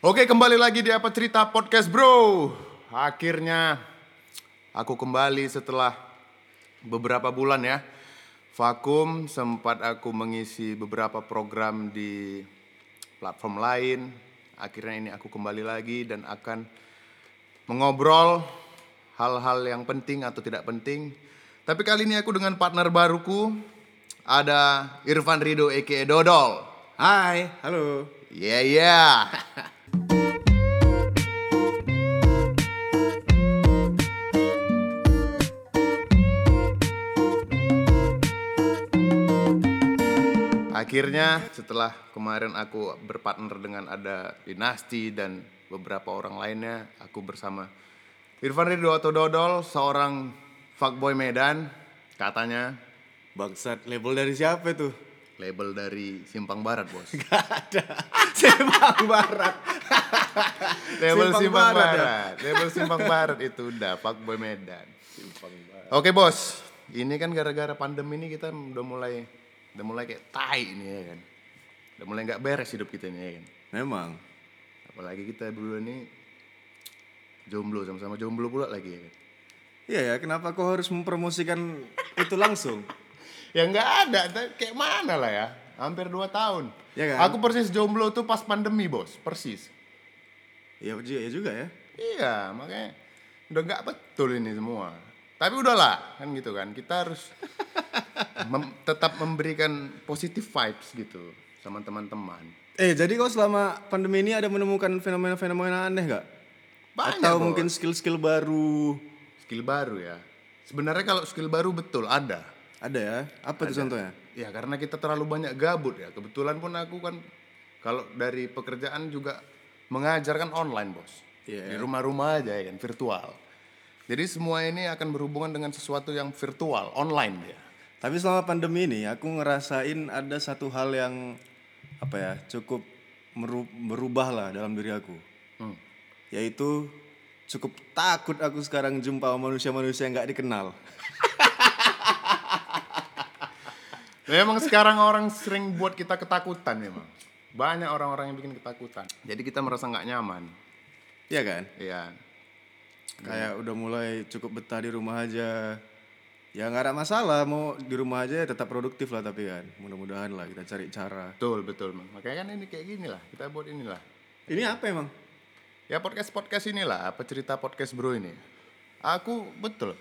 Oke, kembali lagi di apa cerita podcast, Bro. Akhirnya aku kembali setelah beberapa bulan ya. Vakum sempat aku mengisi beberapa program di platform lain. Akhirnya ini aku kembali lagi dan akan mengobrol hal-hal yang penting atau tidak penting. Tapi kali ini aku dengan partner baruku ada Irfan Rido aka Dodol. Hai, halo. Yeah, yeah. Akhirnya setelah kemarin aku berpartner dengan ada Dinasti dan beberapa orang lainnya, aku bersama Irfan Ridho atau Dodol, seorang fuckboy Medan, katanya Bangsat, label dari siapa tuh? label dari Simpang Barat, Bos. Gak ada. Simpang Barat. Label Simpang Simpang, Barat Barat, ya? label Simpang Barat itu udah fuckboy Medan. Simpang Barat. Oke bos, ini kan gara-gara pandemi ini kita udah mulai udah mulai kayak tai nih ya kan. Udah mulai nggak beres hidup kita ini ya kan. Memang. Apalagi kita dulu ini jomblo sama-sama jomblo pula lagi ya kan. Iya ya, kenapa kau harus mempromosikan itu langsung? Ya nggak ada, kayak mana lah ya. Hampir 2 tahun. Ya kan? Aku persis jomblo tuh pas pandemi bos, persis. Iya juga, ya juga ya. Iya, makanya udah nggak betul ini semua. Tapi udahlah, kan gitu kan. Kita harus mem- tetap memberikan positive vibes gitu sama teman-teman. Eh, jadi kau selama pandemi ini ada menemukan fenomena-fenomena aneh gak? Banyak, Atau Bos. mungkin skill-skill baru? skill baru ya. Sebenarnya kalau skill baru betul ada. Ada ya? Apa tuh contohnya? Ya karena kita terlalu banyak gabut ya. Kebetulan pun aku kan kalau dari pekerjaan juga mengajar kan online bos. Di Iya. rumah-rumah aja ya kan virtual. Jadi semua ini akan berhubungan dengan sesuatu yang virtual, online ya. Tapi selama pandemi ini aku ngerasain ada satu hal yang apa ya cukup meru- merubah lah dalam diri aku. Hmm. Yaitu cukup takut aku sekarang jumpa manusia-manusia yang nggak dikenal. Memang sekarang orang sering buat kita ketakutan memang. Banyak orang-orang yang bikin ketakutan. Jadi kita merasa nggak nyaman. Iya kan? Iya. Kayak udah mulai cukup betah di rumah aja. Ya nggak ada masalah mau di rumah aja tetap produktif lah tapi kan. Mudah-mudahan lah kita cari cara. Betul, betul. Mang. Makanya kan ini kayak gini lah. Kita buat inilah. Ini apa emang? Ya podcast-podcast inilah, apa cerita podcast bro ini. Aku betul.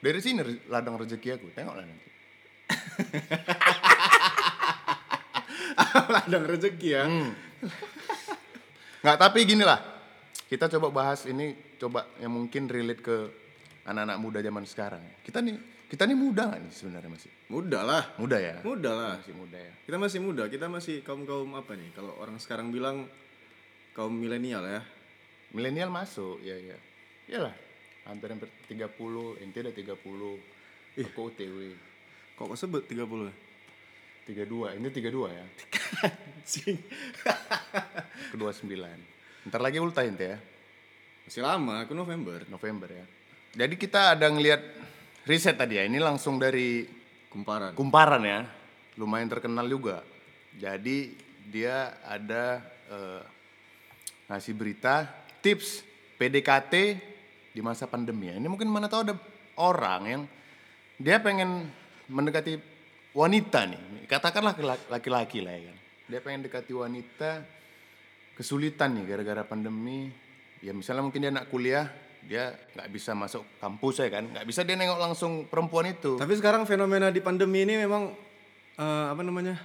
Dari sini ladang rezeki aku. Tengoklah nanti. Ladang rezeki ya. Nggak, tapi gini lah. Kita coba bahas ini, coba yang mungkin relate ke anak-anak muda zaman sekarang. Kita nih, kita nih muda nggak nih sebenarnya masih? Mudah lah. Muda ya? Mudah lah. Masih muda ya. Kita masih muda, kita masih kaum-kaum apa nih? Kalau orang sekarang bilang kaum milenial ya. Milenial masuk, ya ya. Iyalah, hampir-hampir 30, ente udah 30. Aku OTW. Kok sebut 30? 32, ini 32 ya. Anjing. Kedua 9. Ntar lagi ulta ente ya. Masih lama, aku November. November ya. Jadi kita ada ngelihat riset tadi ya. Ini langsung dari Kumparan. kumparan ya. Lumayan terkenal juga. Jadi dia ada eh, ngasih berita tips PDKT di masa pandemi ya. Ini mungkin mana tahu ada orang yang dia pengen mendekati wanita nih. Katakanlah laki- laki-laki lah ya kan. Dia pengen dekati wanita kesulitan nih gara-gara pandemi. Ya misalnya mungkin dia anak kuliah, dia nggak bisa masuk kampus ya kan, nggak bisa dia nengok langsung perempuan itu. Tapi sekarang fenomena di pandemi ini memang eh, apa namanya?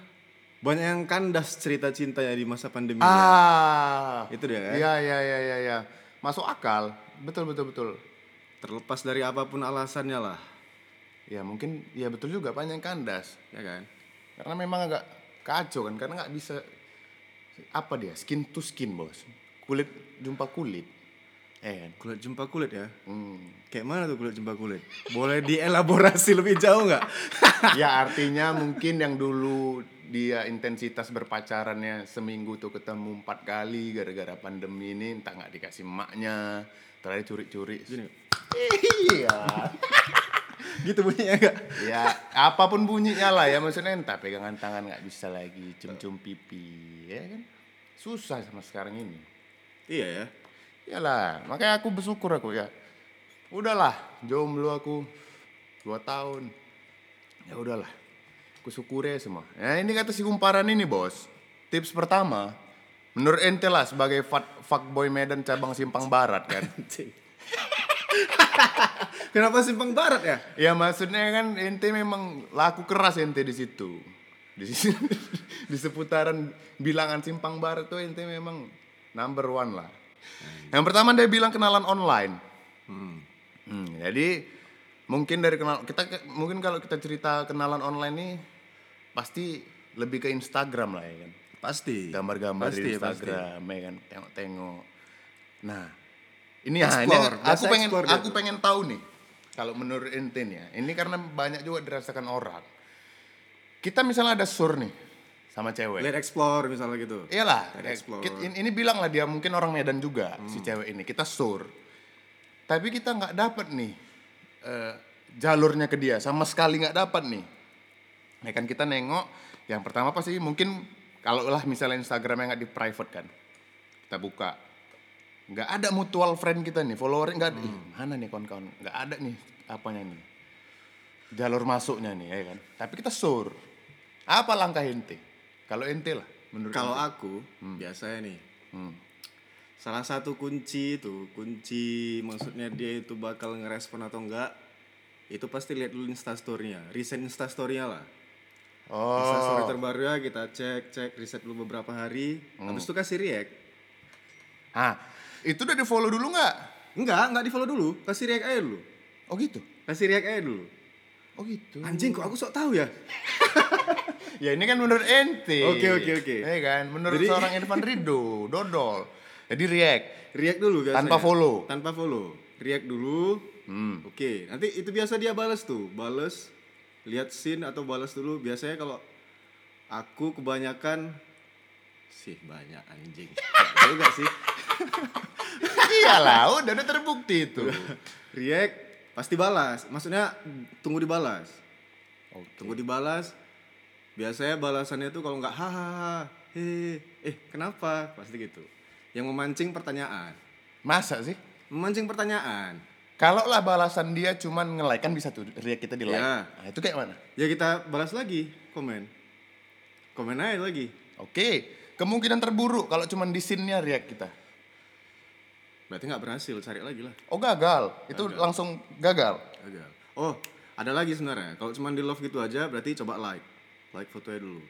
Banyak yang kandas cerita cintanya di masa pandemi. ya. Ah, Itu dia kan? Iya iya iya iya. Ya. Masuk akal, betul betul betul. Terlepas dari apa pun alasannya lah, Ya mungkin, ya betul juga banyak yang kandas. ya kan? Karena memang agak kacau kan, karena nggak bisa apa dia skin to skin bos, kulit jumpa kulit, eh kan. Kulit jumpa kulit ya. Hmm. Kayak mana tuh kulit jumpa kulit? Boleh dielaborasi lebih jauh nggak? ya artinya mungkin yang dulu dia intensitas berpacarannya seminggu tuh ketemu empat kali gara-gara pandemi ini entah nggak dikasih emaknya terakhir curi-curi iya gitu bunyinya enggak? ya apa pun bunyinya lah ya maksudnya entah pegangan tangan nggak bisa lagi cium-cium pipi ya kan susah sama sekarang ini Iya ya. Iyalah, makanya aku bersyukur aku ya. Udahlah, jomblo aku dua tahun. Ya udahlah, aku syukuri aja semua. Nah ini kata si kumparan ini bos. Tips pertama, menurut ente lah sebagai fat, fuckboy Medan cabang Simpang Barat kan. Kenapa simpang barat ya? ya maksudnya kan ente memang laku keras ente di situ. Di di seputaran bilangan Simpang Barat tuh ente memang number one lah. Yang pertama dia bilang kenalan online. Hmm, jadi mungkin dari kenal kita mungkin kalau kita cerita kenalan online nih pasti lebih ke Instagram lah ya kan. Pasti. Gambar-gambar Pasti, di pasti. Instagram ya kan, tengok-tengok. Nah, ini ya, ini Explore, aku pengen explore dia aku pengen tahu nih kalau menurut ente nih ya. Ini karena banyak juga dirasakan orang. Kita misalnya ada sur nih sama cewek. Let explore misalnya gitu. Iyalah, Let explore. kit- ini, ini bilang lah dia mungkin orang Medan juga si cewek ini. Kita sur, tapi kita nggak dapat nih eh, jalurnya ke dia sama sekali nggak dapat nih. Ya kan kita nengok, yang pertama pasti mungkin kalau lah misalnya Instagramnya nggak di private kan, kita buka, nggak ada mutual friend kita nih, follower nggak ada. Ih, mana nih kawan-kawan? Nggak ada nih apanya nih jalur masuknya nih ya kan. Tapi kita sur. Apa langkah ente? Kalau ente lah, menurut Kalau aku biasanya nih Hmm. salah satu kunci itu kunci maksudnya dia itu bakal ngerespon atau enggak itu pasti lihat dulu instastorynya recent instastorynya lah instastory Oh, terbaru ya kita cek cek riset dulu beberapa hari habis itu kasih react ah, itu udah di follow dulu nggak? enggak enggak di follow dulu kasih react aja dulu Oh gitu. kasih react aja dulu Oh gitu. anjing kok aku sok tahu ya Ya ini kan menurut ente. Oke, oke, oke. Ya kan, menurut Jadi- seorang Irfan Rido, dodol. Jadi react. react dulu biasanya. Tanpa follow. tanpa follow react dulu Hmm. Oke, nanti itu biasa dia balas tuh, balas, lihat scene atau balas dulu. Biasanya kalau aku kebanyakan sih banyak anjing. Juga sih. Iyalah, udah udah terbukti itu. React pasti balas. Maksudnya tunggu dibalas. Oke. Tunggu dibalas. Biasanya balasannya tuh kalau nggak hahaha, he, eh kenapa? Pasti gitu. Yang memancing pertanyaan. Masa sih? Memancing pertanyaan. Kalau lah balasan dia cuman nge-like kan bisa tuh react kita di like. Ya. Nah, itu kayak mana? Ya kita balas lagi komen. Komen aja lagi. Oke, kemungkinan terburuk kalau cuman di scene-nya react kita. Berarti nggak berhasil, cari lagi lah. Oh gagal, itu langsung gagal. Gagal. Oh, ada lagi sebenarnya. Kalau cuma di love gitu aja, berarti coba like. Like fotonya dulu.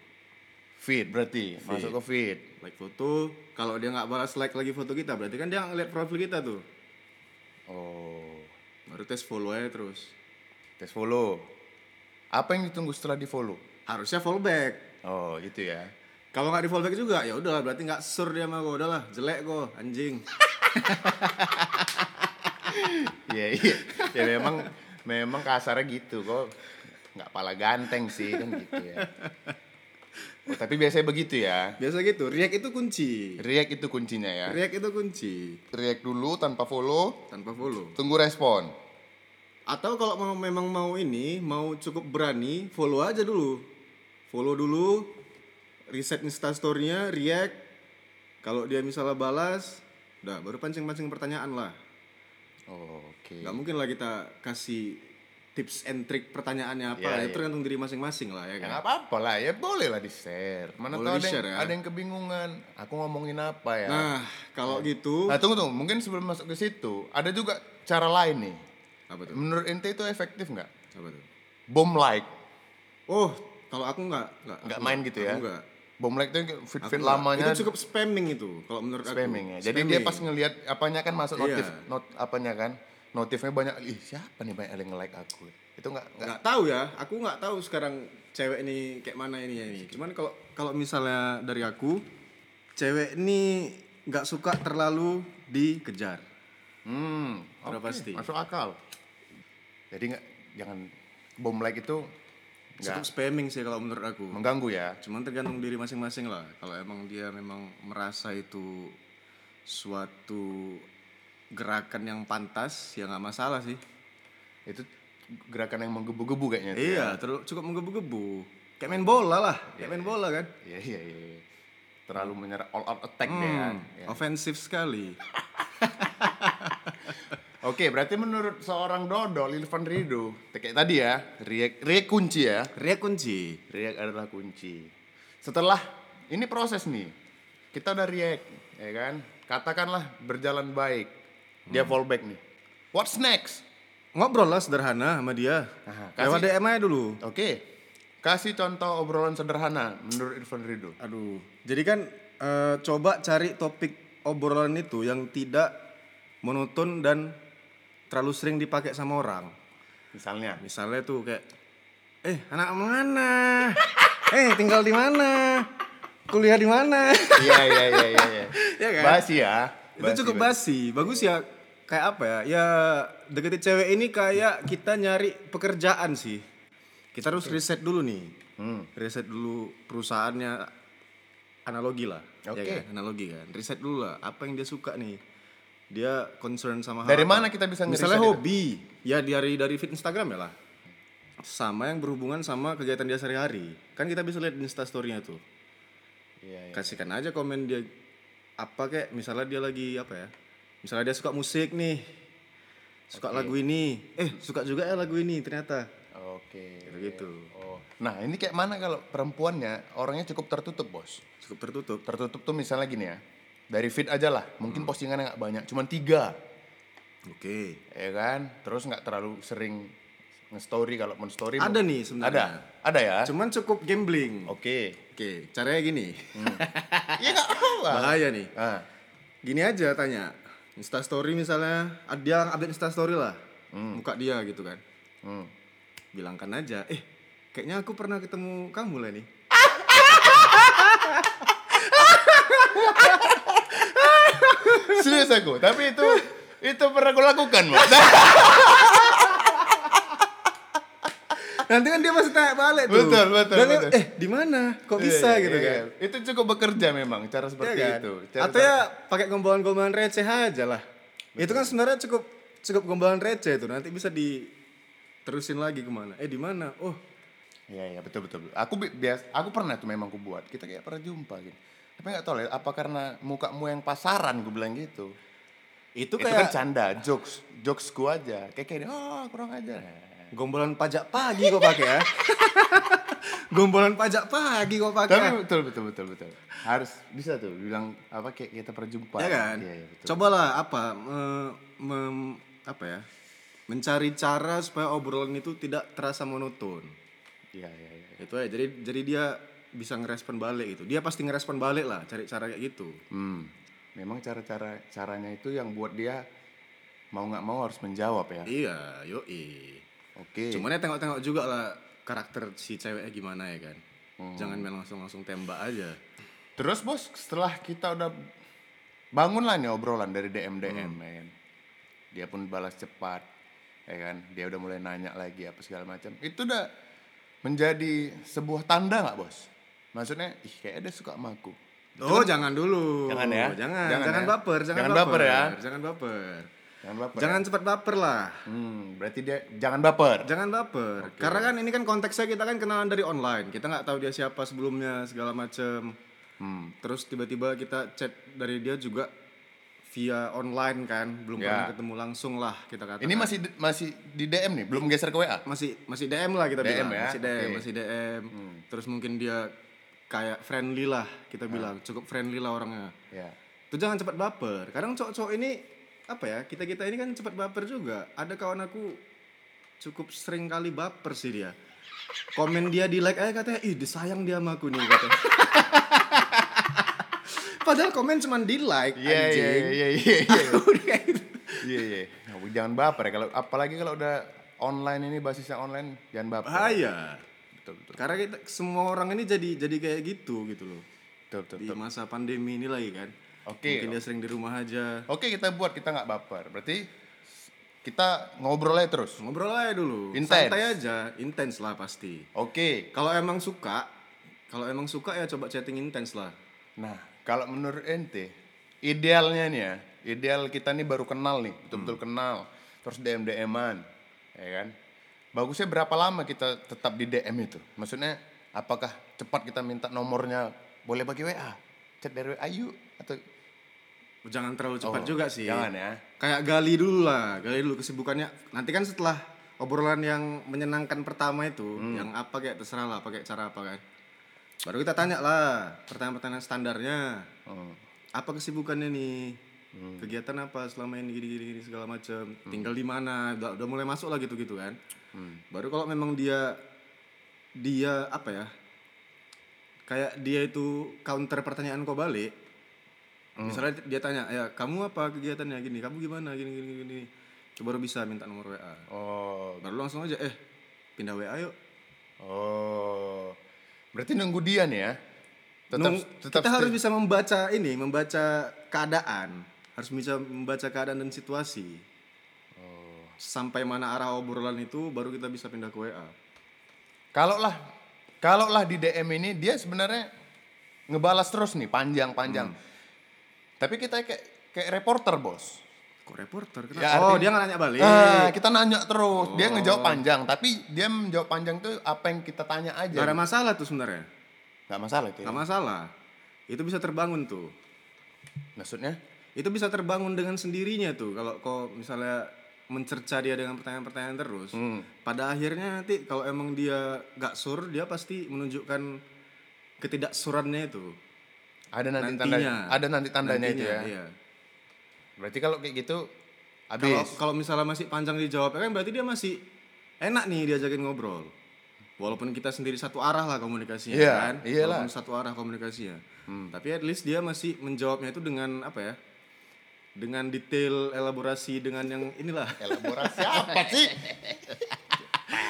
Feed berarti, masuk ke feed. Like foto. Kalau dia nggak balas like lagi foto kita, berarti kan dia ngeliat profil kita tuh. Oh, Baru tes follow aja terus. tes follow. Apa yang ditunggu setelah di follow? Harusnya follow back. Oh, gitu ya. Kalau nggak di follow back juga, ya udah berarti nggak sur dia sama gue. Udahlah, jelek kok, anjing. Iya, iya. Ya memang memang kasarnya gitu kok. Nggak pala ganteng sih kan gitu ya. Oh, tapi biasanya begitu ya. Biasa gitu. React itu kunci. React itu kuncinya ya. React itu kunci. React dulu tanpa follow, Tanpa follow. tunggu respon. Atau kalau mau memang mau ini, mau cukup berani, follow aja dulu. Follow dulu, riset instastory-nya, react. Kalau dia misalnya balas, udah baru pancing-pancing pertanyaan lah. Oh, Oke. Nggak mungkin lah kita kasih tips and trick pertanyaannya apa. Iya, itu iya. tergantung diri masing-masing lah ya Ya kan. nggak apa-apa lah, ya boleh lah di-share. Mana Boleh tahu ada yang, ya. ada yang kebingungan. Aku ngomongin apa ya? Nah, kalau gitu, Nah, tunggu tunggu, mungkin sebelum masuk ke situ, ada juga cara lain nih. apa tuh? Menurut ente itu efektif nggak? Apa tuh? Bom like, Oh, kalau aku nggak, nggak, main gitu ya? Aku nggak. Bom like itu Aku fit-fit lamanya Itu cukup spamming itu, kalau menurut spamming ya. aku. Jadi dia Spamming. pas ngelihat apanya kan masuk notif, Iya. not apanya kan, notifnya banyak. Ih siapa nih banyak yang nge-like aku? Itu nggak nggak. tahu ya aku nggak tahu sekarang cewek ini kayak mana ini ya ini cuman kalau kalau misalnya dari aku cewek ini nggak suka terlalu dikejar Hmm, oke, pasti. Masuk akal. Jadi nggak jangan bom like itu cukup nggak spamming sih kalau menurut aku mengganggu ya. cuman tergantung diri masing-masing lah kalau emang dia memang merasa itu suatu gerakan yang pantas ya nggak masalah sih Itu gerakan yang menggebu-gebu kayaknya. tuh ya. iya terus cukup menggebu-gebu kayak main bola lah kayak main bola kan Iya iya iya. iya. terlalu menyerang all out attack deh kan. Ya. Ofensif sekali. Oke, berarti menurut seorang dodol Ilvan Rido, kayak tadi ya, Riek, Riek kunci ya. Ria kunci. Riek adalah kunci. Setelah ini proses nih, kita udah Riek, ya kan? Katakanlah berjalan baik, dia fallback nih. What's next? Ngobrol lah sederhana sama dia. Aha, Lewat DM aja dulu. Oke, kasih contoh obrolan sederhana menurut Irfan Rido. Aduh. Jadi kan eh, coba cari topik obrolan itu yang tidak monoton dan terlalu sering dipakai sama orang. Misalnya, Misalnya tuh kayak eh anak mana? eh tinggal di mana? Kuliah di mana? iya iya iya iya. iya. Iya kan? Basi ya. itu cukup basi. Bagus ya kayak apa ya? Ya deketin cewek ini kayak kita nyari pekerjaan sih. Kita harus riset dulu nih. Hmm. Riset dulu perusahaannya analogi lah. ya Oke. kan? Analogi kan. Riset dulu lah apa yang dia suka nih. Dia concern sama Dari hal mana kita bisa Misalnya ngeriset itu? hobi. Ya dari dari feed Instagram ya lah. Sama yang berhubungan sama kegiatan dia sehari-hari. Kan kita bisa lihat di Insta story-nya tuh Iya iya. kasihkan aja komen dia apa kayak misalnya dia lagi apa ya misalnya dia suka musik nih suka lagu ini eh suka juga ya lagu ini ternyata Oke. gitu Oh. Nah, ini kayak mana kalau perempuannya orangnya cukup tertutup, Bos? cukup tertutup Tertutup tuh misalnya gini ya. Dari feed aja lah, mungkin postingannya nggak banyak, cuman tiga, oke. Ya kan? Terus nggak terlalu sering nge-story kalau mau story. ada nih Ada, sebenarnya. Ada. Ya. cuman cukup gambling. Oke. oke caranya gini. Iya nggak apa. bahaya nih. Ah, gini aja tanya. Insta story misalnya ada dia update Insta story lah. Muka dia gitu kan. Hmm. bilangkan aja eh kayaknya aku pernah ketemu kamu lah nih Serius aku, tapi itu itu pernah aku lakukan, Mas. Nanti kan dia masih tanya balik tuh. Betul, betul, Dan betul. eh di mana? Kok bisa Iya, gitu iya, kan? iya. Itu cukup bekerja memang cara Iya seperti kan? itu. Cara Atau ya pakai gombalan-gombalan receh aja lah. Itu kan sebenarnya cukup cukup gombalan receh itu. Nanti bisa diterusin lagi ke mana? Eh di mana? Oh Iya iya betul betul. Aku bi- bias, aku pernah tuh memang aku buat. Kita kayak pernah jumpa gitu. Tapi nggak tahu lah apa karena mukamu yang pasaran gue bilang gitu. itu Itu kayak kan canda, jokes, jokesku aja. Kayak kayak oh kurang aja. gombalan pajak pagi kok pakai ya. gombalan pajak pagi kok pakai. Tapi betul betul betul betul. Harus bisa tuh bilang apa kayak kita pernah jumpa. ya kan? Iya iya betul. Cobalah apa me- mem- apa ya? Mencari cara supaya obrolan itu tidak terasa monoton. Iya iya iya. itu aja jadi jadi dia bisa ngerespon balik itu dia pasti ngerespon balik lah cari cara kayak gitu Hmm. Memang cara-cara caranya itu yang buat dia mau nggak mau harus menjawab ya. iya yoi Oke. cuman ya tengok-tengok juga lah karakter si ceweknya gimana ya kan Hmm. jangan main langsung langsung tembak aja Terus bos, setelah kita udah bangun lah nih obrolan dari DM DM, Hmm. ya kan. Dia pun balas cepat, ya kan. Dia udah mulai nanya lagi apa segala macam. Itu udah menjadi sebuah tanda nggak bos? Maksudnya, ih kayak dia suka sama aku. oh jangan dulu Jangan ya? jangan Jangan jangan, ya? baper jangan, Jangan baper ya? jangan baper Jangan baper. jangan ya? cepat baper lah Hmm, berarti dia jangan baper. jangan baper karena kan ini kan konteksnya kita kan kenalan dari online kita nggak tahu dia siapa sebelumnya segala macem Hmm. Terus tiba-tiba kita chat dari dia juga via online kan, belum Ya. pernah ketemu langsung lah kita katakan. Ini masih di- masih di DM nih, belum geser ke WA. masih masih DM lah kita DM bilang, ya? masih DM. Hmm. masih DM. Terus mungkin dia kayak friendly lah kita bilang, cukup friendly lah orangnya. Ya. Tuh jangan cepat baper. Kadang cowok-cowok ini apa ya? Kita-kita ini kan cepat baper juga. Ada kawan aku cukup sering kali baper sih dia. Komen dia di like aja katanya, ih disayang dia sama aku nih katanya. Padahal komen cuma di like Iya iya anjing. iya iya iya. Kayak gitu. Iya iya. Jangan baper ya kalau apalagi kalau udah online ini basisnya online jangan baper. Bahaya. Betul betul. Karena kita semua orang ini jadi jadi kayak gitu gitu loh. Betul betul. Di masa pandemi ini lagi kan. Oke. Mungkin dia sering di rumah aja. Oke kita buat kita nggak baper. Berarti kita ngobrol aja terus. Ngobrol aja dulu. Intens. Santai aja, intens lah pasti. Oke. Kalau emang suka, kalau emang suka ya coba chatting intens lah. Nah kalau menurut ente idealnya nih ya, ideal kita nih baru kenal nih, betul-betul kenal, terus DM DM-an, ya kan? Bagusnya berapa lama kita tetap di DM itu? Maksudnya apakah cepat kita minta nomornya boleh pakai WA? chat dari WA yuk atau Jangan terlalu cepat Oh, juga sih. Jangan ya. Kayak gali dulu lah, gali dulu kesibukannya. Nanti kan setelah obrolan yang menyenangkan pertama itu, Hmm. yang apa kayak terserah lah, pakai cara apa kan. Baru kita tanya lah pertanyaan-pertanyaan standarnya. Oh. Apa kesibukannya nih? Hmm. Kegiatan apa selama ini gini-gini gini, segala macam. Tinggal di mana? Udah, udah mulai masuk lah gitu-gitu kan. Hmm. Baru kalau memang dia dia apa ya? Kayak dia itu counter pertanyaan kau balik. Hmm. Misalnya dia tanya, "Ya, kamu apa kegiatannya gini? Kamu gimana? Gini gini gini." Coba baru bisa minta nomor WA. Oh. Baru langsung aja, "Eh, pindah WA yuk." Oh. Berarti nunggu dia nih ya. Tetap Nung- tetap kita harus bisa membaca ini, membaca keadaan, harus bisa membaca keadaan dan situasi. Oh. Sampai mana arah obrolan itu baru kita bisa pindah ke WA. Kalau lah kalau lah di DM ini dia sebenarnya ngebalas terus nih panjang-panjang. Hmm. Tapi kita kayak kayak reporter, Bos. Kok reporter? Kenapa? Ya, oh, dia nggak nanya balik. Ah, kita nanya terus. Dia Oh. ngejawab panjang, tapi dia menjawab panjang tuh apa yang kita tanya aja. Gak ada masalah tuh sebenarnya. Gak masalah itu. ya? Gak masalah. Itu bisa terbangun tuh. Maksudnya? Itu bisa terbangun dengan sendirinya tuh. Kalau kau misalnya mencerca dia dengan pertanyaan-pertanyaan terus. Hmm. Pada akhirnya nanti kalau emang dia gak sur, dia pasti menunjukkan ketidaksurannya itu. Ada nanti Nantinya. tanda ada nanti tandanya itu Nantinya, ya. Iya. Berarti kalau kayak gitu habis. Kalau kalau misalnya masih panjang dijawab kan berarti dia masih enak nih diajakin ngobrol. Walaupun kita sendiri satu arah lah komunikasinya Iya, kan. iyalah. Walaupun satu arah komunikasinya. Tapi at least dia masih menjawabnya itu dengan apa ya? Dengan detail elaborasi dengan yang inilah. Elaborasi apa sih?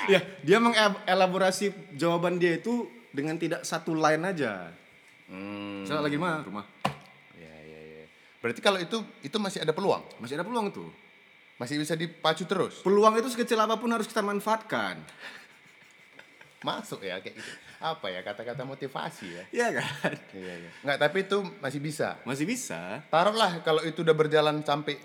ya, dia mengelaborasi jawaban dia itu dengan tidak satu line aja. Hmm. Misalnya lagi mana? Rumah. Ya, ya, ya. Berarti kalau itu itu masih ada peluang. Masih ada peluang tuh. Masih bisa dipacu terus. Peluang itu sekecil apa pun harus kita manfaatkan. Masuk ya kayak gitu. Apa ya kata-kata motivasi ya? Iya kan? Iya, iya. Enggak, tapi itu masih bisa. Masih bisa. Taruhlah kalau itu udah berjalan sampai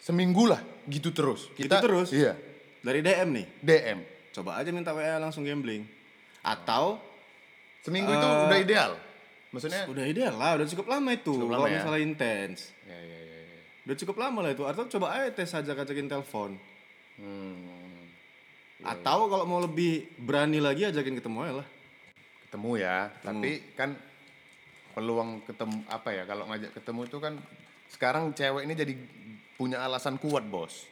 seminggu lah gitu terus. Gitu terus? Iya. Dari DM nih. DM. Coba aja minta WA langsung gambling. Atau Seminggu itu Eh, udah ideal. Maksudnya udah ideal lah, udah cukup lama itu. Cukup Kalau lama ya? misalnya intens. ya ya ya. ya. Udah cukup lama lah itu. Atau coba aja tes aja ajakin telepon. Hmm. Atau kalau mau lebih berani lagi ajakin ketemu aja lah. Ketemu ya, tapi kan peluang ketemu apa ya kalau ngajak ketemu itu kan sekarang cewek ini jadi punya alasan kuat, Bos.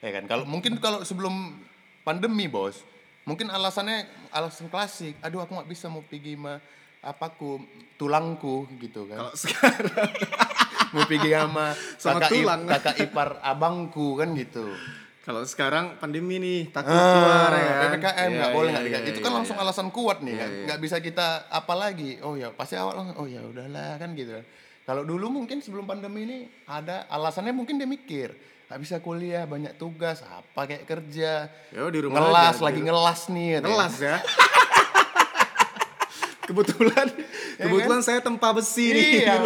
Ya kan? Kalau mungkin kalau sebelum pandemi, Bos, mungkin alasannya alasan klasik. Aduh, aku nggak bisa mau pergi sama apaku, tulangku gitu kan. Kalau sekarang mau pergi sama, Sama kakak, tulang. kakak ipar abangku kan gitu. Kalau sekarang pandemi nih takut Ah, keluar ya kan. PPKM nggak Iya, boleh iya, nggak iya, dikasih. Itu iya, kan iya. langsung alasan kuat nih Iya, kan. iya. Nggak bisa kita apa lagi. Oh ya pasti awal langsung, oh ya udahlah kan gitu. Kalau dulu mungkin sebelum pandemi ini ada alasannya mungkin dia mikir nggak bisa kuliah banyak tugas apa kayak kerja Ya, di rumah ngelas aja, lagi di- ngelas nih katanya. Ngelas ya. kebetulan Ya kebetulan saya tempa besi nih. iya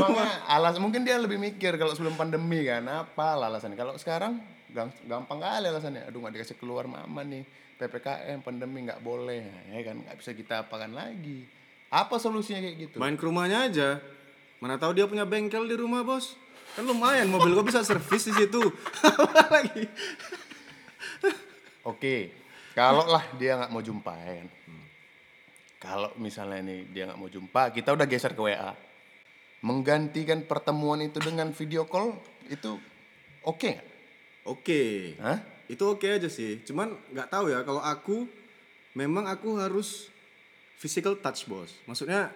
alas mungkin dia lebih mikir kalau sebelum pandemi kan apa lah alasannya kalau sekarang gampang kali alasannya. Aduh nggak dikasih keluar mama nih. Ppkm pandemi nggak boleh. Ya kan nggak bisa kita apakan lagi. Apa solusinya kayak gitu? Main ke rumahnya aja. Mana tahu dia punya bengkel di rumah, Bos. Kan lumayan mobil gua bisa servis di situ. Apa lagi? oke kalau lah dia nggak mau jumpa ya kan? Kalau misalnya nih dia nggak mau jumpa kita udah geser ke wa menggantikan pertemuan itu dengan video call itu oke nggak Oke. Hah? Itu oke aja sih. Cuman nggak tahu ya kalau aku memang aku harus physical touch, Bos. Maksudnya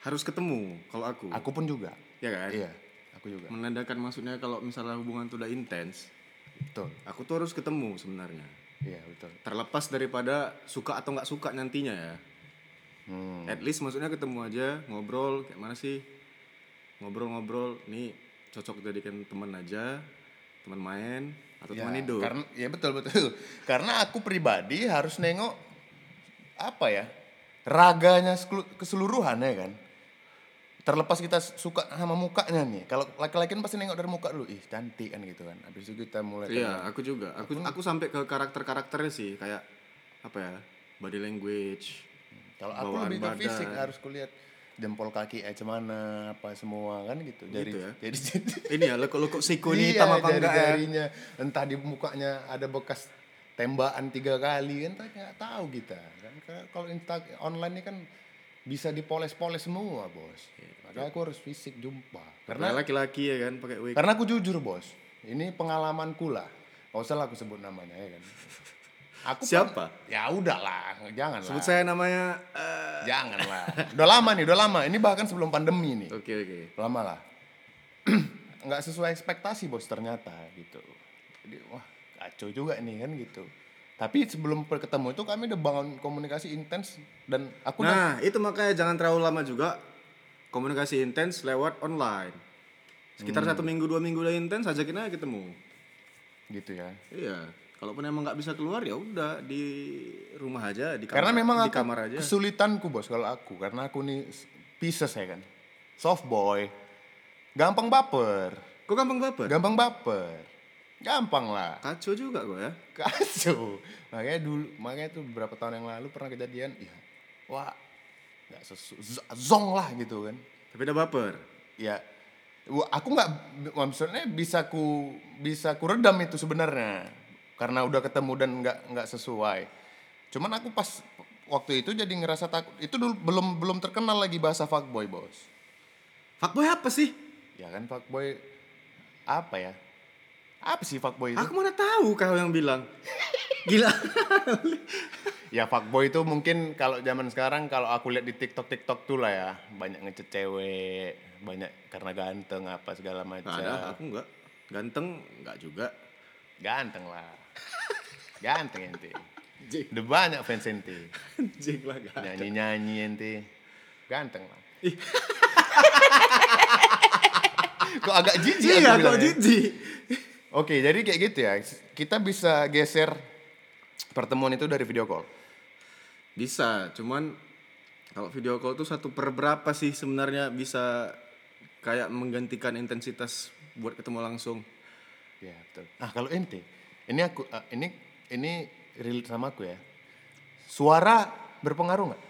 harus ketemu kalau aku. aku pun juga Ya kan? iya aku juga Menandakan maksudnya kalau misalnya hubungan itu udah intens, betul aku tuh harus ketemu sebenarnya. iya betul Terlepas daripada suka atau nggak suka nantinya ya. Hmm. At least maksudnya ketemu aja, ngobrol kayak mana sih? Ngobrol-ngobrol, nih cocok jadikan teman aja, teman main atau Ya, teman hidup. Karena ya betul betul. Karena aku pribadi harus nengok apa ya? Raganya keseluruhan ya kan. Terlepas kita suka sama mukanya nih. Kalau laki-laki kan pasti nengok dari muka dulu, ih cantik kan gitu kan. Habis itu kita mulai Iya, aku juga. Aku aku sampai ke karakter-karakternya sih, kayak apa ya? Body language. Kalau aku lebih ke badan. fisik harus kulihat jempol kaki aja mana apa semua kan gitu. Jadi ya? jadi Ini ya lekuk-lekuk siku ini iya, hitam apa enggak ya? jari-jarinya entah di mukanya ada bekas tembakan tiga kali kan nggak tahu kita kan kalau insta online ini kan bisa dipoles-poles semua bos makanya aku harus fisik jumpa Karena laki-laki ya kan pakai wig. karena aku jujur bos ini pengalamanku lah Gak usah lah aku sebut namanya ya kan aku Siapa? ya udahlah jangan Sebut saya namanya eh, jangan lah udah lama nih udah lama ini bahkan sebelum pandemi nih Oke oke. lama lah nggak sesuai ekspektasi bos ternyata gitu jadi wah kacau juga nih kan gitu tapi sebelum ketemu itu kami udah bangun komunikasi intens dan aku udah Nah, itu makanya jangan terlalu lama juga komunikasi intens lewat online. Sekitar Hmm. satu minggu dua minggu udah intens ajakin aja ketemu. gitu ya Iya. Kalaupun emang nggak bisa keluar ya udah di rumah aja di kamar. karena memang di aku kamar aja. kesulitanku bos kalau aku karena aku nih Pisces ya kan soft boy gampang baper Kok gampang baper? gampang baper gampang lah Kacau juga gue ya. kacau makanya dulu makanya tuh beberapa tahun yang lalu pernah kejadian ya wah nggak sesu zong lah gitu kan Tapi udah baper. ya aku nggak maksudnya bisa ku bisa ku redam itu sebenarnya karena udah ketemu dan nggak nggak sesuai cuman aku pas waktu itu jadi ngerasa takut itu dulu belum belum terkenal lagi bahasa fuckboy bos Fuckboy apa sih? ya kan fuckboy apa ya apa sih fuckboy itu Aku mana tahu kau yang bilang. Gila. Ya fuckboy itu mungkin kalau zaman sekarang kalau aku lihat di TikTok TikTok tuh lah ya banyak ngecet cewek banyak karena ganteng apa segala macam ada, aku enggak. Ganteng enggak juga. ganteng lah ganteng ente. Udah banyak fans ente. Anjing lah enggak. nyanyi nyanyi ente. Ganteng lah. Kok agak jijik Iya, kok jijik. oke jadi kayak gitu ya. Kita bisa geser pertemuan itu dari video call. Bisa, cuman kalau video call tuh satu per berapa sih sebenarnya bisa kayak menggantikan intensitas buat ketemu langsung. Ya betul. Nah kalau ente, ini aku, eh, ini ini relate sama aku ya. Suara berpengaruh nggak?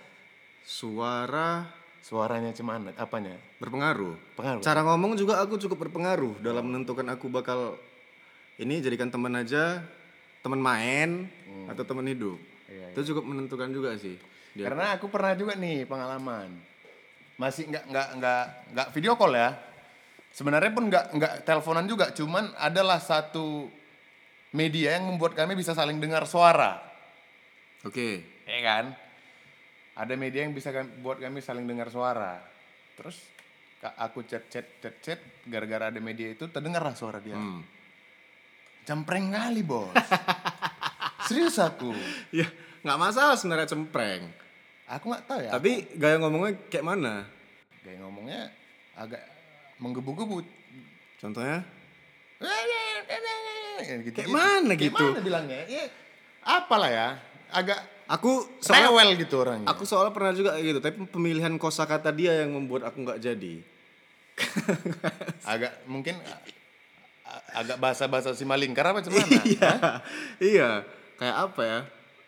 Suara Suaranya cuman apanya? berpengaruh. Pengaruh. Cara ngomong juga aku cukup berpengaruh dalam menentukan aku bakal ini jadikan teman aja, teman main atau teman hidup. Iya, Itu cukup menentukan juga sih. Karena aku pernah juga nih pengalaman. Masih nggak nggak nggak nggak video call ya. Sebenarnya pun nggak nggak teleponan juga, cuman adalah satu media yang membuat kami bisa saling dengar suara. Oke. Ya kan? Ada media yang bisa kami- buat kami saling dengar suara. Terus aku chat chat chat chat gara-gara ada media itu terdengarlah suara dia. Hmm. Cempreng kali bos. Serius aku. Ya, nggak masalah sebenarnya cempreng. Aku nggak tahu ya. Tapi gaya ngomongnya kayak mana? Kayak ngomongnya agak menggebu-gebu. Contohnya? Gitu, Kayak mana Kayak gitu? mana bilangnya? Ya, apalah ya. Agak Aku soalnya rewel gitu orangnya. Aku soalnya pernah juga gitu, tapi pemilihan kosakata dia yang membuat aku nggak jadi. agak mungkin agak bahasa-bahasa si malingkar apa gimana? iya, iya. Kayak apa ya?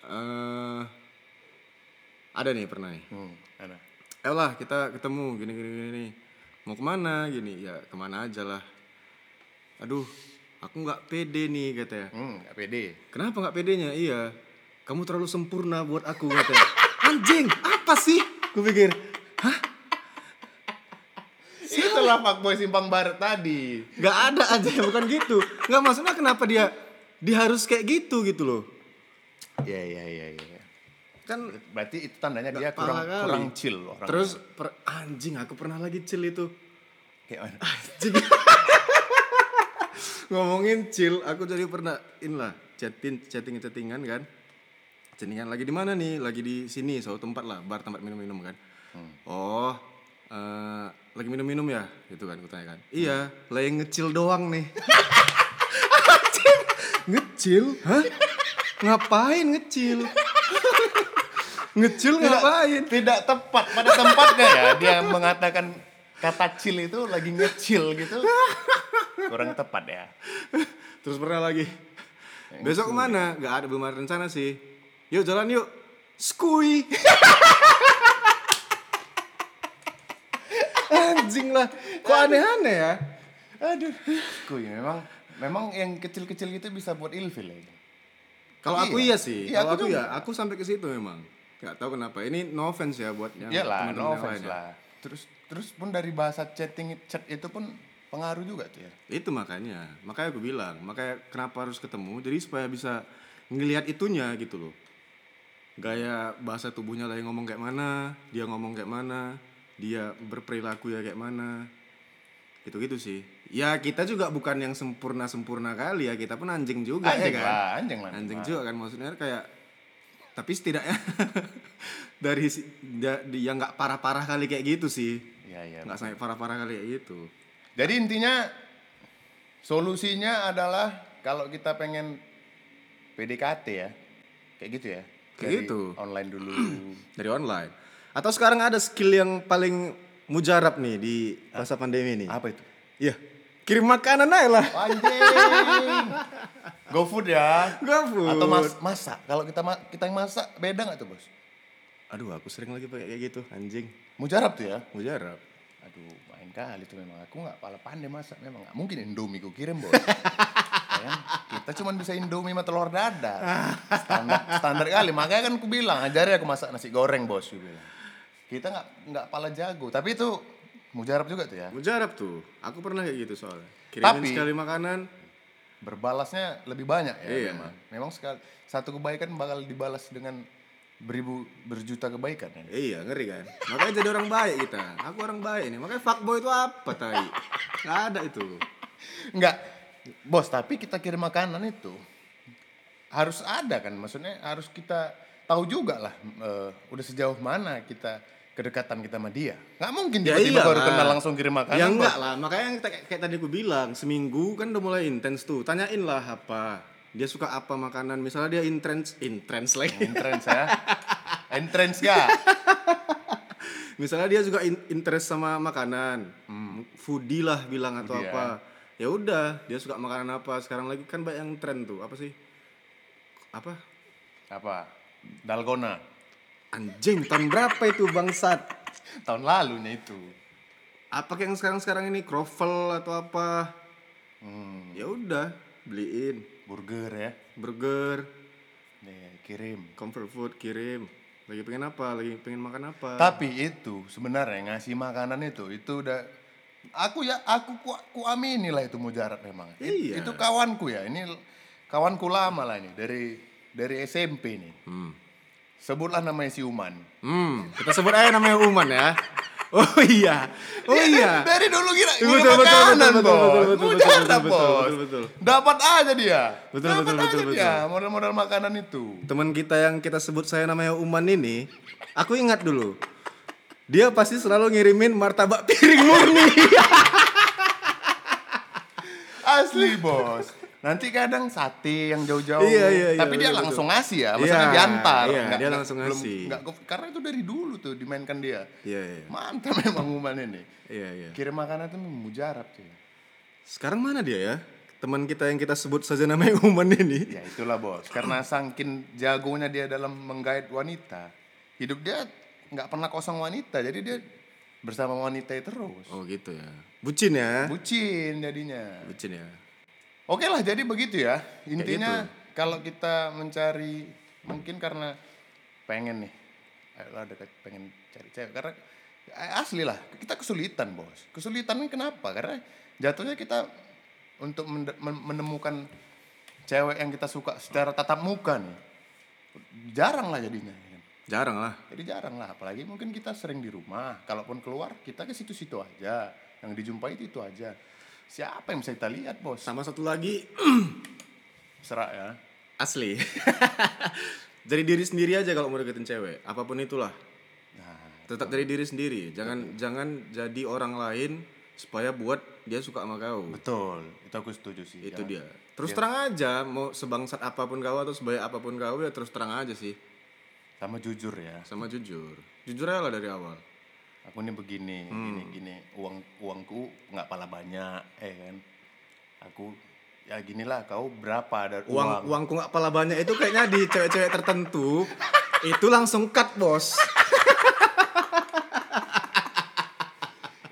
Eh, ada nih pernah nih. Hmm, mana? Eh lah kita ketemu gini gini. gini. Mau ke mana gini? Ya ke mana aja lah. Aduh, aku nggak pede nih katanya. Hmm, gak pede. Kenapa nggak pedenya? Iya, kamu terlalu sempurna buat aku katanya. Anjing, apa sih? Gue pikir, Itulah fuckboy simpang barat tadi. nggak ada aja bukan gitu. Nggak maksudnya kenapa dia dia harus kayak gitu gitu loh. Iya, iya, iya, iya. Kan Berarti itu tandanya dia Nggak kurang kali. kurang chill orang. terus per- anjing aku pernah lagi chill itu. kayak mana? Anjing. Ngomongin chill, aku jadi pernah inilah chatting chatting chattingan kan. Chattingan lagi di mana nih? Lagi di sini, suatu tempat lah, bar tempat minum-minum kan. Oh, eh, lagi minum-minum ya? Gitu kan, kutanya kan. Iya, lagi ngecil doang nih. Ngecil? Hah? Ngapain ngecil? ngecil ngapain? Tidak tepat pada tempatnya ya dia mengatakan kata chill itu lagi ngecil gitu. Kurang tepat ya. Terus pernah lagi. Besok ke mana? Gak ada belum ada rencana sih. Yuk jalan yuk. Skui. anjing lah. Kok aneh-aneh ya? Aduh. Kuy, memang memang yang kecil-kecil gitu bisa buat ilfil ya. Kalau aku Iya. iya sih. Iya, Kalau aku aku, juga. ya, aku sampai ke situ memang. Gak tahu kenapa. Ini no offense ya buat yang Iyalah, teman-teman no yang offense ya. lah. Terus terus pun dari bahasa chatting chat itu pun pengaruh juga tuh ya. Itu makanya. Makanya aku bilang, makanya kenapa harus ketemu? Jadi supaya bisa ngelihat itunya gitu loh. Gaya bahasa tubuhnya lagi ngomong kayak mana, dia ngomong kayak mana, dia berperilaku ya kayak mana. Gitu-gitu sih. Ya kita juga bukan yang sempurna-sempurna kali ya, kita pun anjing juga Anjing ya kan. lah, anjing lah. Anjing juga kan maksudnya kayak tapi setidaknya dari da- yang nggak parah-parah kali kayak gitu sih. Iya, iya. Nggak sampai parah-parah kali kayak gitu. Jadi intinya solusinya adalah kalau kita pengen PDKT ya. Kayak gitu ya. Kayak Dari gitu. Online dulu. dari online. Atau sekarang ada skill yang paling mujarab nih di masa pandemi ini. Apa itu? Iya. Kirim makanan aja lah. Anjing. GoFood ya. GoFood. Atau mas masak. Kalau kita ma- kita yang masak beda nggak tuh, Bos? Aduh, aku sering lagi pakai kayak gitu, anjing. Mujarab tuh ya. Mujarab. Aduh, main kali tuh memang. Aku nggak pala pandai masak memang. Nggak mungkin Indomie ku kirim, Bos. Ya kan? Kita cuma bisa Indomie sama telur dadar. Standar, standar kali. Makanya kan aku bilang, ajari aku masak nasi goreng, Bos. Aku bilang. Kita nggak nggak pala jago. Tapi itu mujarab juga tuh ya. Mujarab tuh. Aku pernah kayak gitu soalnya. Kirimin Tapi- sekali makanan, Berbalasnya lebih banyak ya Iya. memang. Memang sekali satu kebaikan bakal dibalas dengan beribu berjuta kebaikan ya. Iya ngeri kan Makanya jadi orang baik kita Aku orang baik nih Makanya fuckboy itu apa tai Gak ada itu Enggak. Bos, tapi kita kirim makanan itu harus ada kan. Maksudnya harus kita tahu juga lah eh, udah sejauh mana kita kedekatan kita sama dia. Nggak mungkin Ya tiba-tiba baru iyalah. kenal langsung kirim makanan. Ya enggak lah Makanya yang kayak, kayak tadi aku bilang Seminggu kan udah mulai intens tuh Tanyain lah apa Dia suka apa makanan? Misalnya dia intense Intense lagi. Entrance ya. Entrance gak? Misalnya dia juga in- interest sama makanan. Foodie lah bilang atau Foodie, apa. Ya. Udah Dia suka makanan apa? Sekarang lagi kan banyak yang tren tuh. Apa sih? Apa? Apa? Dalgona. Anjing tahun berapa itu bangsat? Tahun lalunya itu. apa yang sekarang-sekarang ini? Croffle atau apa? Hmm, ya udah beliin burger ya. burger Nih, kirim. comfort food kirim lagi pengen apa lagi pengen makan apa Tapi itu sebenarnya ngasih makanan itu itu udah aku ya aku ku, ku amini lah itu mujarab memang. Iya. itu kawanku ya. Ini kawanku lama lah ini dari dari SMP nih. hmm. Sebutlah namanya si Uman. hmm kita sebut aja namanya Uman ya oh iya oh iya Dari dulu kira Betul, ngirim betul, betul, makanan, betul, betul, bos. betul, betul, betul, betul, bos. betul, betul. Dapat aja dia. Betul, Dapat betul, aja betul, dia model-model makanan itu. teman kita yang kita sebut saya namanya Uman ini aku ingat dulu dia pasti selalu ngirimin martabak piring murni Asli, bos. Nanti kadang sate yang jauh-jauh. Iya, iya, iya, Tapi dia betul, langsung ngasih ya. Maksudnya Iya, diantar. iya, Nggak- dia nggak- langsung belum- ngasih. ke- karena itu dari dulu tuh dimainkan dia. iya iya Mantap memang Uman ini. iya iya Kirim makanan itu mujarab cuy. Sekarang mana dia ya? Teman kita yang kita sebut saja namanya Uman ini. Ya itulah bos. Karena sangkin jagonya dia dalam menggait wanita. Hidup dia nggak pernah kosong wanita. Jadi dia bersama wanita terus. Oh gitu ya. Bucin ya. Bucin jadinya. Bucin ya. Oke lah jadi begitu ya. Intinya kalau kita mencari mungkin karena pengen nih. Ayolah dekat pengen cari cewek karena eh, asli lah kita kesulitan bos. Kesulitan ini kenapa? Karena jatuhnya kita untuk menemukan cewek yang kita suka secara tatap muka nih jarang lah jadinya. ya kan. Jarang lah. Jadi jarang lah, apalagi mungkin kita sering di rumah. Kalaupun keluar, kita ke situ-situ aja. Yang dijumpai itu, itu aja. Siapa yang bisa kita lihat, bos? Sama satu lagi Serak ya. asli. dari diri sendiri aja kalau mau deketin cewek, apa pun itulah. Nah, Tetap dari diri sendiri. Jangan jangan jadi orang lain supaya buat dia suka sama kau. betul. Itu aku setuju sih. Itu Jangan- dia. Terus terang aja mau sebangsat apa pun kau atau sebaik apa pun kau ya terus terang aja sih. Sama jujur ya. Sama jujur. Jujur aja lah dari awal. Aku ini begini, Hmm. gini, gini. Uang uangku nggak pala banyak, eh kan. Aku ya ginilah kau berapa ada uang uang, uangku nggak pala banyak itu kayaknya di cewek-cewek tertentu itu langsung cut bos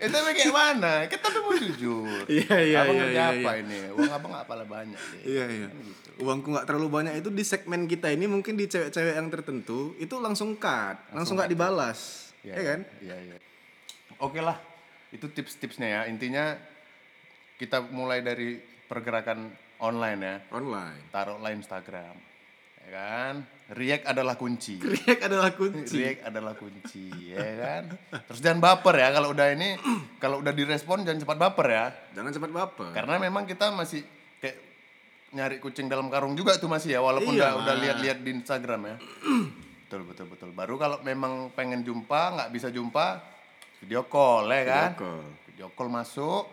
Itu tapi kayak mana? Kita tuh mau jujur. Iya, iya, Abang iya, iya, apa ini? Uang abang nggak apalah banyak deh. Iya iya. Uangku nggak terlalu banyak itu di segmen kita ini mungkin di cewek-cewek yang tertentu itu langsung cut, langsung nggak dibalas, Iya, ya kan? Iya, iya. Oke lah. Itu tips-tipsnya ya. Intinya kita mulai dari pergerakan online ya. Online. Taruhlah Instagram. Ya kan? React adalah kunci. React adalah kunci. React adalah kunci, ya kan? Terus jangan baper ya kalau udah ini, kalau udah direspon jangan cepat baper ya. Jangan cepat baper. Karena memang kita masih kayak nyari kucing dalam karung juga tuh masih ya, walaupun Iya, udah udah lihat-lihat di Instagram ya. betul betul betul. Baru kalau memang pengen jumpa nggak bisa jumpa, video call ya kan? Video call. Video call masuk,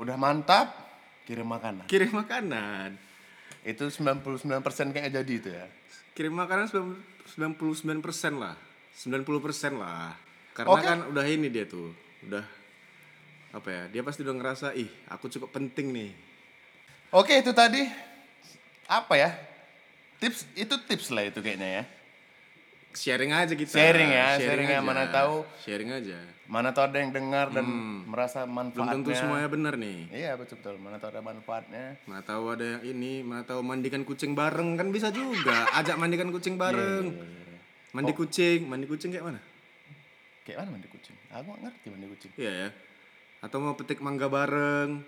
udah mantap, kirim makanan. Kirim makanan. Itu 99% kayaknya jadi itu ya. Kirim makanan 99% lah. 90% lah. Karena Oke. kan udah ini dia tuh. Udah apa ya? Dia pasti udah ngerasa, "Ih, aku cukup penting nih." Oke itu tadi apa ya? Tips itu tips lah itu kayaknya ya. Sharing aja kita. Sharing ya, sharing ya, aja. mana tahu. Sharing aja. Mana tahu ada yang dengar dan merasa Belum manfaatnya. tentu semuanya benar nih. Iya betul betul. Mana tahu ada manfaatnya. Mana tahu ada yang ini, mana tahu mandikan kucing bareng kan bisa juga. Ajak mandikan kucing bareng. Iya, Mandi Oh. kucing, mandi kucing kayak mana? Kayak mana mandi kucing? Aku nggak ngerti mandi kucing. Iya ya. Atau mau petik mangga bareng.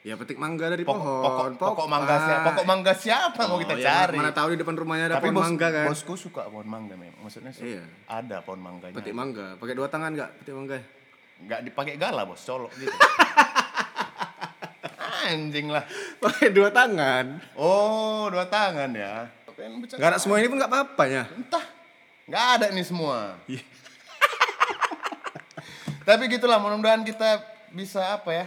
Ya petik mangga dari Pokok pohon. pokok, pokok mangga siapa? Pokok mangga siapa mau Oh, kita ya, cari? Mana tahu di depan rumahnya ada Tapi pohon bos, mangga kan. bosku suka pohon mangga memang. Maksudnya su- Iya. ada pohon mangganya. Petik mangga, pakai dua tangan nggak? Petik mangga. Nggak dipakai gala bos, colok gitu. Anjing lah. Pakai dua tangan. Oh, dua tangan ya. Nggak ada semua ini pun nggak apa-apa ya. Entah. Nggak ada nih semua. Iya. Tapi gitulah, mudah-mudahan kita bisa apa ya?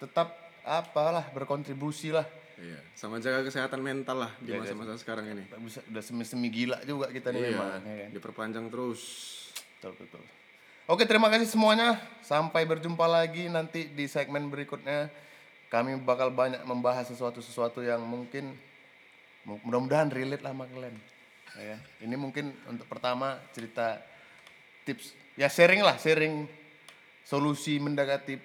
Tetap apalah berkontribusi lah. Iya, sama jaga kesehatan mental lah di masa-masa sekarang ini. Bisa udah semi-semi gila juga kita nih Iya, memang, ya kan? diperpanjang terus. Betul betul. Oke, terima kasih semuanya. Sampai berjumpa lagi nanti di segmen berikutnya. Kami bakal banyak membahas sesuatu-sesuatu yang mungkin mu- mudah-mudahan relate lah sama kalian. Ya, ini mungkin untuk pertama cerita tips ya sharing lah, sharing solusi mendekati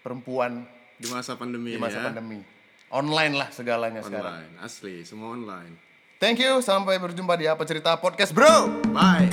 perempuan Di masa pandemi di masa ya. pandemi. Online lah segalanya sekarang. Online, asli, semua online. Thank you, sampai berjumpa di apa cerita podcast, Bro. Bye.